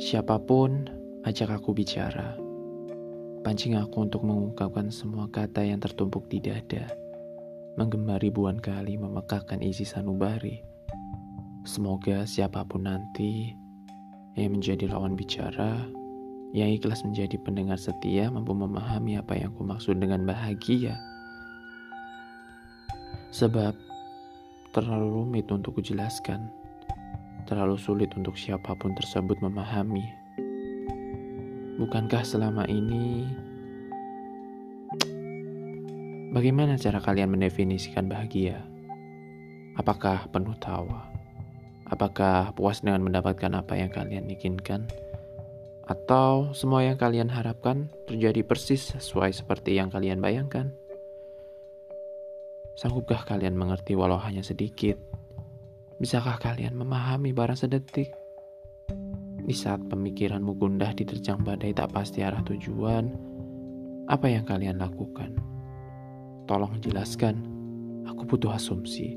Siapa pun ajak aku bicara, pancing aku untuk mengungkapkan semua kata yang tertumpuk di dada, menggema ribuan kali memekakkan isi sanubari. Semoga siapa pun nanti yang menjadi lawan bicara, yang ikhlas menjadi pendengar setia mampu memahami apa yang aku maksud dengan bahagia. Sebab terlalu rumit untuk kujelaskan, terlalu sulit untuk siapa pun tersebut memahami. Bukankah selama ini Bagaimana cara kalian mendefinisikan bahagia? Apakah penuh tawa? Apakah puas dengan mendapatkan apa yang kalian inginkan? Atau semua yang kalian harapkan terjadi persis sesuai seperti yang kalian bayangkan? Sanggupkah kalian mengerti walau hanya sedikit? Bisakah kalian memahami barang sedetik? Di saat pemikiranmu gundah diterjang badai tak pasti arah tujuan, apa yang kalian lakukan? Tolong jelaskan, aku butuh asumsi.